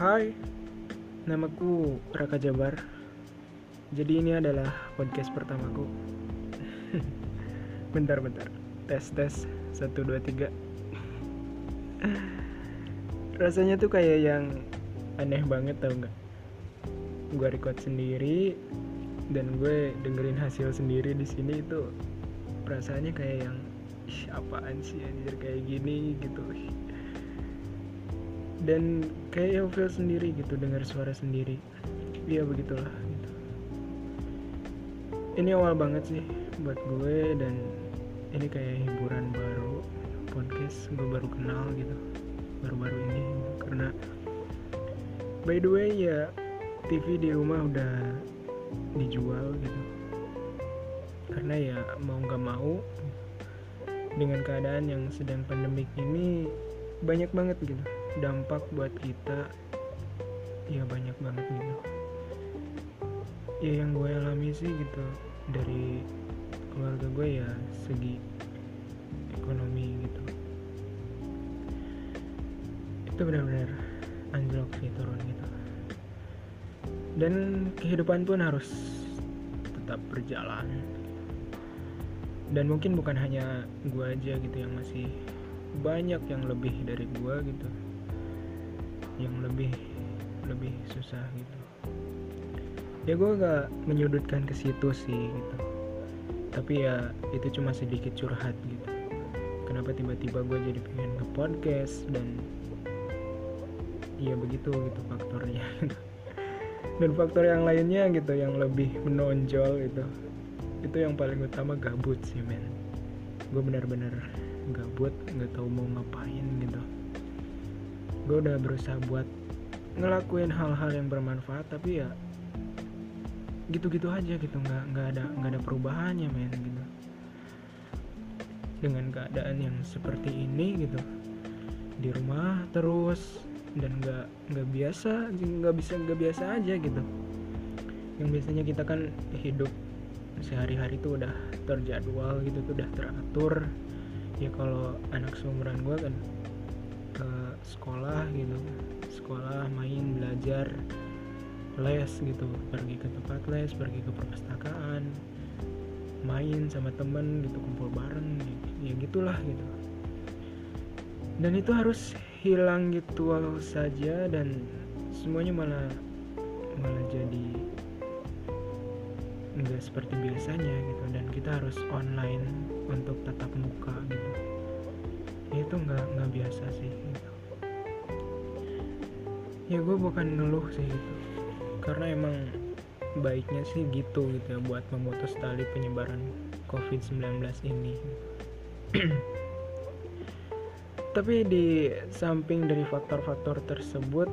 Hai, namaku Raka Jabar. Jadi ini adalah podcast pertamaku. bentar, bentar. Tes, tes. Satu, dua, tiga. Rasanya tuh kayak yang aneh banget tau nggak? Gue record sendiri dan gue dengerin hasil sendiri di sini itu perasaannya kayak yang apaan sih anjir kayak gini gitu dan kayak yang feel sendiri gitu dengar suara sendiri. Iya begitulah gitu. Ini awal banget sih buat gue dan ini kayak hiburan baru podcast gue baru kenal gitu baru-baru ini gitu. karena by the way ya TV di rumah udah dijual gitu. Karena ya mau nggak mau dengan keadaan yang sedang pandemik ini banyak banget gitu dampak buat kita ya banyak banget gitu. Ya yang gue alami sih gitu dari keluarga gue ya segi ekonomi gitu. Itu benar-benar anjlok sih turun gitu. Dan kehidupan pun harus tetap berjalan. Dan mungkin bukan hanya gue aja gitu yang masih banyak yang lebih dari gue gitu yang lebih lebih susah gitu. Ya gue gak menyudutkan ke situ sih gitu. Tapi ya itu cuma sedikit curhat gitu. Kenapa tiba-tiba gue jadi pengen ke podcast dan ya begitu gitu faktornya. Dan faktor yang lainnya gitu yang lebih menonjol gitu itu yang paling utama gabut sih men. Gue benar-benar gabut nggak tahu mau ngapain gitu gue udah berusaha buat ngelakuin hal-hal yang bermanfaat tapi ya gitu-gitu aja gitu. Nggak nggak ada nggak ada perubahannya men gitu. Dengan keadaan yang seperti ini gitu. Di rumah terus dan nggak nggak biasa nggak bisa nggak biasa aja gitu. Yang biasanya kita kan hidup sehari-hari tuh udah terjadwal gitu tuh udah teratur. Ya kalau anak seumuran gue kan sekolah gitu. Sekolah main belajar les gitu. Pergi ke tempat les pergi ke perpustakaan main sama temen gitu kumpul bareng ya gitulah gitu. Dan itu harus hilang gitu saja dan semuanya malah malah jadi nggak seperti biasanya gitu. Dan kita harus online untuk tatap muka gitu. Itu nggak nggak biasa sih gitu ya gue bukan ngeluh sih gitu. Karena emang baiknya sih gitu gitu ya buat memutus tali penyebaran covid-19 ini. Tapi di samping dari faktor-faktor tersebut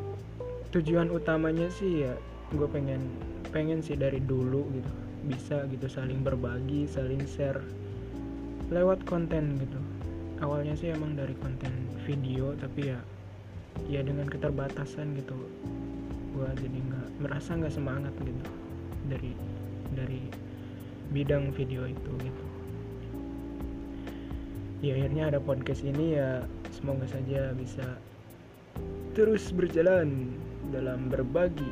tujuan utamanya sih ya gue pengen pengen sih dari dulu gitu bisa gitu saling berbagi saling share lewat konten gitu. Awalnya sih emang dari konten video tapi ya ya dengan keterbatasan gitu. Gue jadi nggak merasa nggak semangat gitu dari dari bidang video itu gitu. Ya akhirnya ada podcast ini ya semoga saja bisa terus berjalan dalam berbagi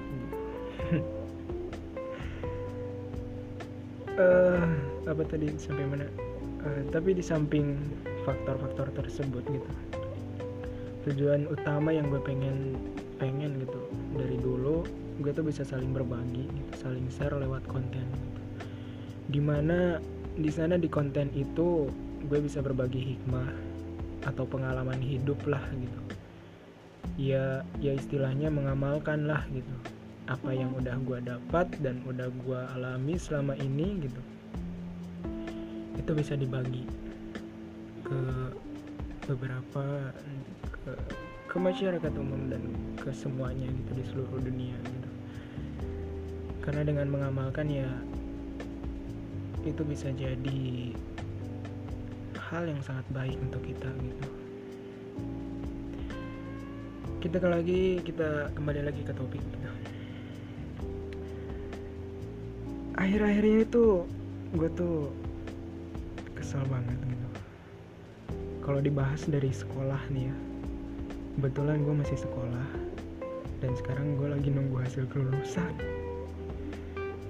uh, apa tadi sampai mana? Uh, tapi di samping faktor-faktor tersebut gitu tujuan utama yang gue pengen pengen gitu. Dari dulu gue tuh bisa saling berbagi gitu, saling share lewat konten gitu. di mana di sana di konten itu gue bisa berbagi hikmah atau pengalaman hidup lah gitu. Ya ya istilahnya mengamalkan lah gitu. Apa yang udah gue dapat dan udah gue alami selama ini gitu. Itu bisa dibagi ke beberapa ke, ke masyarakat umum dan ke semuanya gitu di seluruh dunia gitu. Karena dengan mengamalkan ya itu bisa jadi hal yang sangat baik untuk kita gitu. Kita ke lagi kita kembali lagi ke topik gitu. Akhir-akhir ini tuh gue tuh kesel banget gitu. Kalau dibahas dari sekolah nih ya kebetulan gue masih sekolah dan sekarang gue lagi nunggu hasil kelulusan.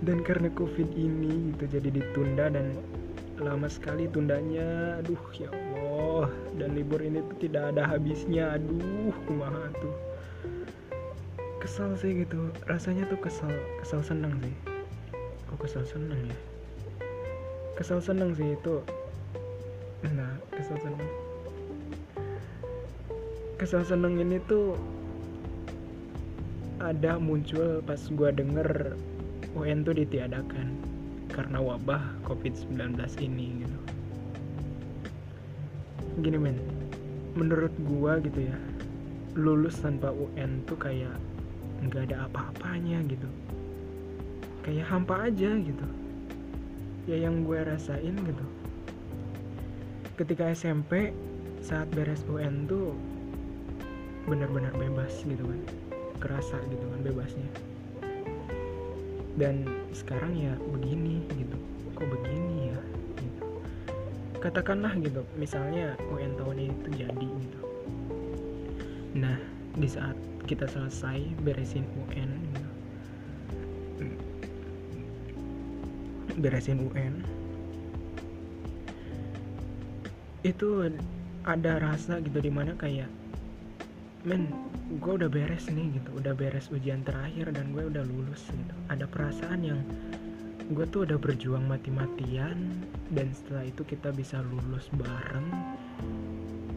Dan karena covid ini itu jadi ditunda dan lama sekali tundanya. Aduh ya Allah. Dan libur ini tuh tidak ada habisnya. Aduh kumaha tuh. Kesal sih gitu. Rasanya tuh kesal kesal senang sih. Kok kesal senang ya? Kesal senang sih itu. Nah kesal senang kesal senang ini tuh ada muncul pas gua denger UN tuh ditiadakan karena wabah COVID-19 ini gitu. Gini men, menurut gua gitu ya, lulus tanpa UN tuh kayak nggak ada apa-apanya gitu. Kayak hampa aja gitu. Ya yang gue rasain gitu. Ketika SMP saat beres UN tuh benar-benar bebas gitu kan. Kerasa gitu kan bebasnya. Dan sekarang ya begini gitu. Kok begini ya? Gitu. Katakanlah gitu misalnya UN tahun ini terjadi gitu. Nah di saat kita selesai beresin UN gitu, beresin UN itu ada rasa gitu di mana kayak men gue udah beres nih gitu udah beres ujian terakhir dan gue udah lulus gitu. Ada perasaan yang gue tuh udah berjuang mati-matian dan setelah itu kita bisa lulus bareng.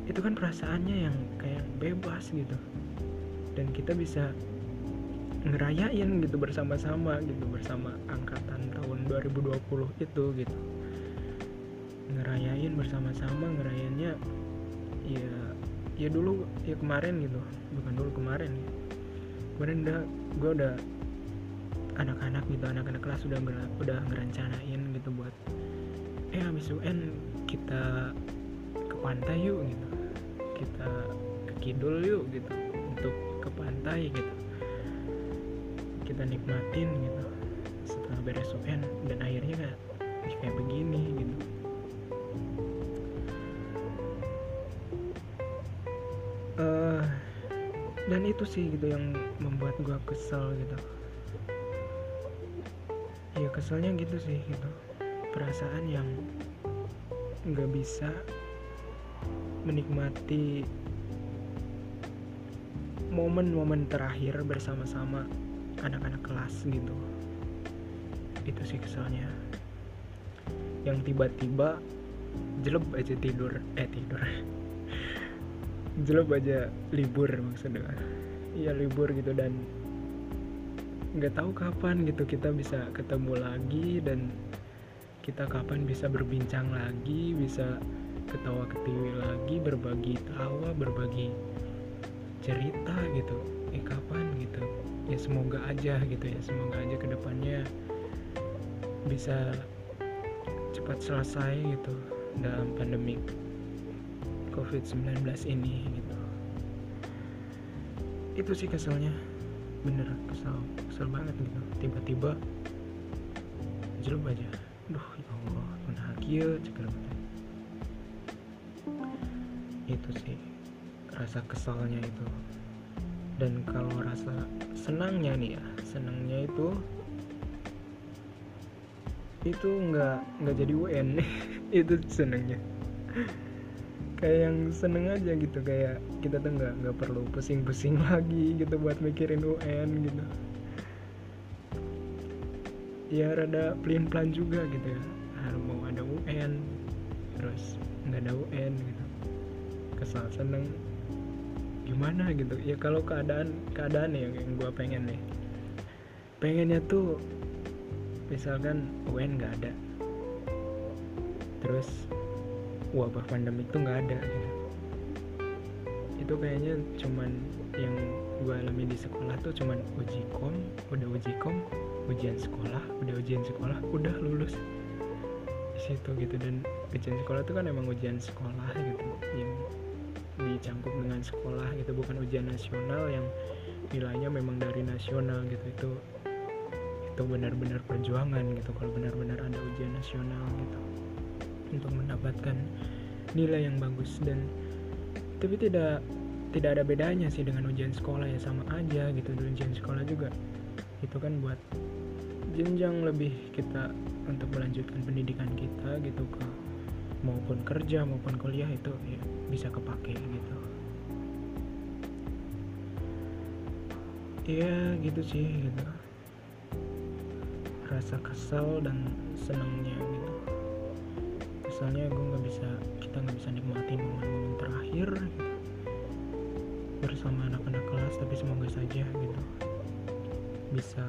Itu kan perasaannya yang kayak bebas gitu. Dan kita bisa ngerayain gitu bersama-sama gitu bersama angkatan tahun 2020 itu gitu. Ngerayain bersama-sama ngerayainnya ya ya dulu ya kemarin gitu. Bukan dulu kemarin. Ya kemarin udah gue udah anak-anak gitu anak-anak kelas udah udah ngerencanain gitu buat eh habis UN kita ke pantai yuk gitu. Kita ke kidul yuk gitu. Untuk ke pantai gitu. Kita nikmatin gitu setelah beres UN dan akhirnya kayak begini gitu dan itu sih gitu yang membuat gue kesel gitu. Ya keselnya gitu sih gitu. Perasaan yang nggak bisa menikmati momen-momen terakhir bersama-sama anak-anak kelas gitu. Itu sih keselnya. Yang tiba-tiba jelek aja tidur. Eh tidur jelek aja libur maksudnya. Iya libur gitu dan nggak tahu kapan gitu kita bisa ketemu lagi dan kita kapan bisa berbincang lagi bisa ketawa ketiwi lagi berbagi tawa berbagi cerita gitu. Eh kapan gitu? Ya semoga aja gitu ya semoga aja ke depannya bisa cepat selesai gitu dalam pandemi COVID-19 ini gitu. Itu sih keselnya. Bener kesel kesel banget gitu. Tiba-tiba jelek aja. Duh ya Allah menhakia cekar itu sih rasa kesalnya itu. Dan kalau rasa senangnya nih ya senangnya itu itu nggak nggak jadi UN itu senangnya kayak yang seneng aja gitu kayak kita tuh nggak nggak perlu pusing-pusing lagi gitu buat mikirin UN gitu. Ya rada pelin pelan juga gitu ya. Harus mau ada UN terus nggak ada UN gitu. Kesal seneng. Gimana gitu? Ya kalau keadaan keadaan yang yang gue pengen nih. Pengennya tuh misalkan UN nggak ada. Terus wabah pandemi itu nggak ada gitu. Itu kayaknya cuman yang gue alami di sekolah tuh cuman uji kom udah uji kom ujian sekolah udah ujian sekolah udah lulus. Di situ gitu. Dan ujian sekolah itu kan emang ujian sekolah gitu. Yang dicangkup dengan sekolah gitu. Bukan ujian nasional yang nilainya memang dari nasional gitu. Itu itu benar-benar perjuangan gitu. Kalau benar-benar ada ujian nasional gitu untuk mendapatkan nilai yang bagus. Dan tapi tidak tidak ada bedanya sih dengan ujian sekolah ya sama aja gitu. Dan ujian sekolah juga itu kan buat jenjang lebih kita untuk melanjutkan pendidikan kita gitu ke maupun kerja maupun kuliah itu ya bisa kepake gitu. Ya gitu sih gitu. Rasa kesel dan senangnya gitu kesalnya gue nggak bisa kita nggak bisa nikmatin momen-momen terakhir gitu. Bersama anak-anak kelas tapi semoga saja gitu bisa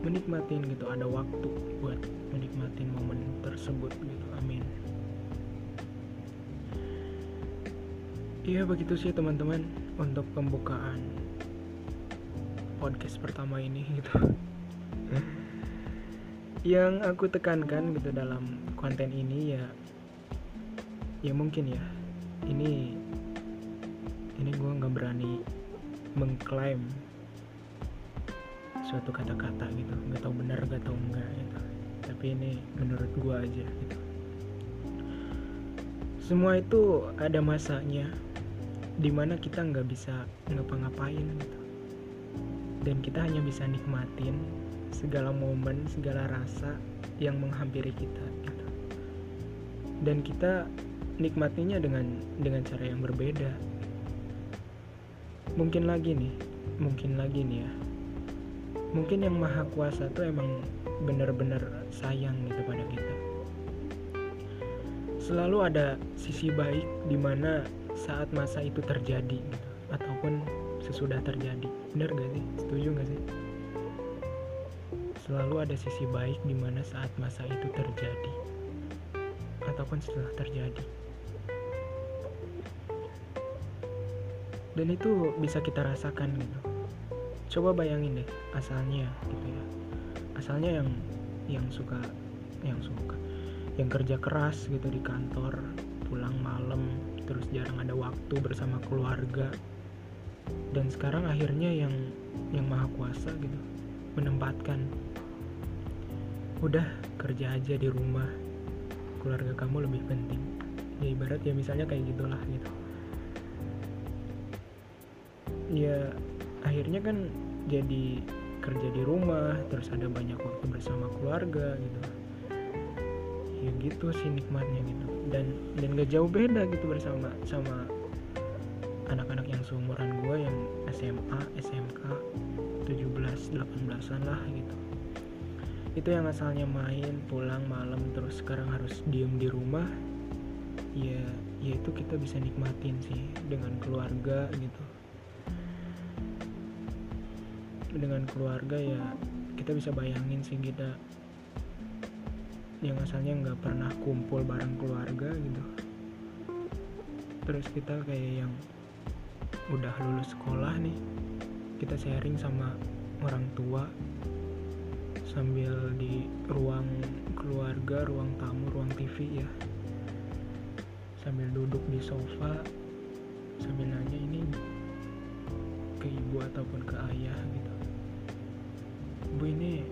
menikmatin gitu ada waktu buat menikmatin momen tersebut gitu amin. Iya begitu sih teman-teman untuk pembukaan podcast pertama ini gitu yang aku tekankan gitu dalam konten ini ya ya mungkin ya ini ini gue nggak berani mengklaim suatu kata-kata gitu. Nggak tahu benar nggak tahu enggak gitu. Tapi ini menurut gue aja gitu. Semua itu ada masanya di mana kita nggak bisa ngapa-ngapain gitu. Dan kita hanya bisa nikmatin segala momen segala rasa yang menghampiri kita gitu. Dan kita nikmatinya dengan dengan cara yang berbeda. Mungkin lagi nih mungkin lagi nih ya. Mungkin yang maha kuasa tuh emang bener-bener sayang gitu pada kita. Selalu ada sisi baik di mana saat masa itu terjadi gitu. Ataupun sesudah terjadi. Bener gak sih? Setuju gak sih selalu ada sisi baik di mana saat masa itu terjadi ataupun setelah terjadi. Dan itu bisa kita rasakan gitu. Coba bayangin deh asalnya gitu ya. Asalnya yang yang suka yang suka yang kerja keras gitu di kantor pulang malam terus jarang ada waktu bersama keluarga. Dan sekarang akhirnya yang yang maha kuasa gitu menempatkan udah kerja aja di rumah. Keluarga kamu lebih penting. Ya ibarat ya misalnya kayak gitulah gitu. Ya akhirnya kan jadi kerja di rumah terus ada banyak waktu bersama keluarga gitu. Ya gitu sih nikmatnya gitu. Dan dan gak jauh beda gitu bersama sama anak-anak yang seumuran gue yang SMA SMK 17 18an lah gitu itu yang asalnya main pulang malam terus sekarang harus diem di rumah. Ya ya itu kita bisa nikmatin sih dengan keluarga gitu. Dengan keluarga ya kita bisa bayangin sih kita yang asalnya nggak pernah kumpul bareng keluarga gitu. Terus kita kayak yang udah lulus sekolah nih kita sharing sama orang tua sambil di ruang keluarga ruang tamu ruang TV ya. Sambil duduk di sofa sambil nanya ini ke ibu ataupun ke ayah gitu. Bu ini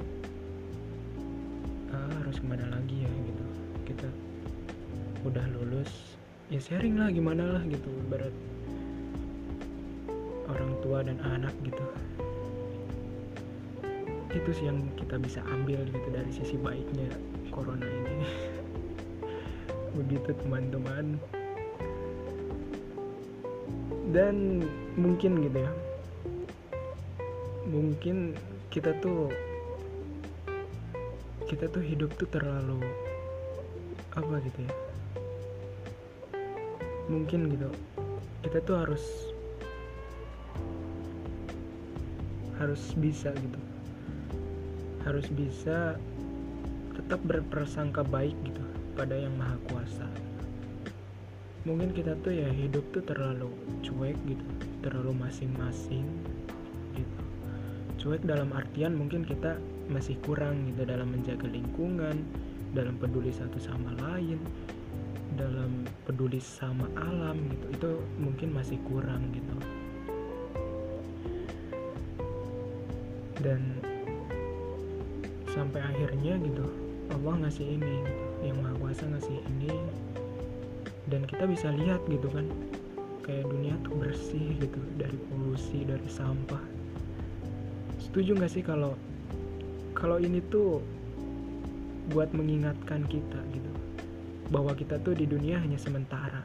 ah, harus ke mana lagi ya? gitu. Kita udah lulus ya sharing lah gimana lah gitu. Berat orang tua dan anak gitu itu sih yang kita bisa ambil gitu dari sisi baiknya corona ini. Begitu teman-teman. Dan mungkin gitu ya. Mungkin kita tuh kita tuh hidup tuh terlalu apa gitu ya? Mungkin gitu. Kita tuh harus harus bisa gitu harus bisa tetap berprasangka baik gitu pada yang maha kuasa. Mungkin kita tuh ya hidup tuh terlalu cuek gitu terlalu masing-masing cuek dalam artian mungkin kita masih kurang gitu dalam menjaga lingkungan dalam peduli satu sama lain dalam peduli sama alam gitu itu mungkin masih kurang gitu. Dan sampai akhirnya gitu Allah ngasih ini gitu yang maha kuasa ngasih ini. Dan kita bisa lihat gitu kan kayak dunia tuh bersih gitu dari polusi dari sampah. Setuju nggak sih kalau kalau ini tuh buat mengingatkan kita gitu bahwa kita tuh di dunia hanya sementara?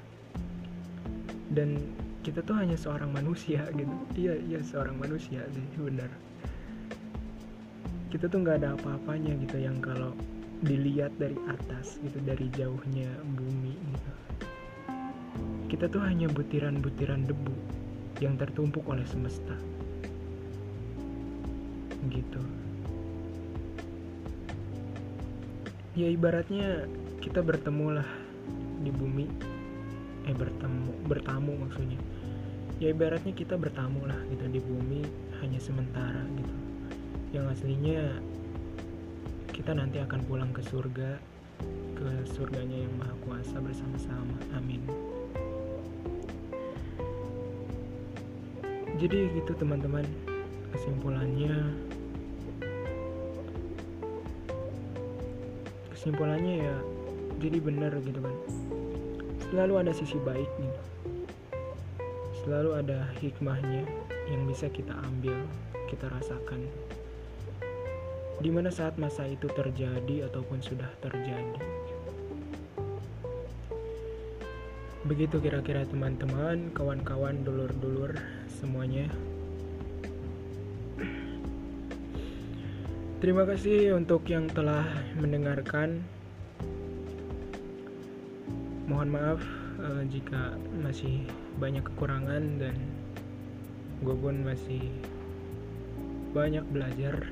Dan kita tuh hanya seorang manusia gitu. Iya iya seorang manusia sih benar kita tuh nggak ada apa-apanya gitu yang kalau dilihat dari atas gitu dari jauhnya bumi gitu. Kita tuh hanya butiran-butiran debu yang tertumpuk oleh semesta. Gitu. Ya ibaratnya kita bertemu lah di bumi. Eh bertemu bertamu maksudnya. Ya ibaratnya kita bertamu lah gitu di bumi hanya sementara gitu yang aslinya kita nanti akan pulang ke surga ke surganya yang maha kuasa bersama-sama. Amin. Jadi gitu teman-teman kesimpulannya. Kesimpulannya ya jadi benar gitu kan. Selalu ada sisi baik gitu selalu ada hikmahnya yang bisa kita ambil kita rasakan di mana saat masa itu terjadi ataupun sudah terjadi? Begitu kira-kira teman-teman kawan-kawan dulur-dulur semuanya. Terima kasih untuk yang telah mendengarkan. Mohon maaf uh, jika masih banyak kekurangan dan gue pun masih banyak belajar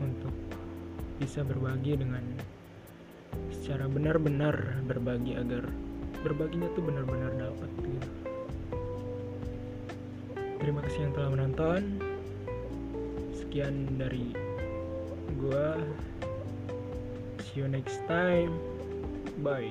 untuk bisa berbagi dengan secara benar-benar berbagi agar berbaginya tuh benar-benar dapat gitu. Terima kasih yang telah menonton. Sekian dari gua see you next time bye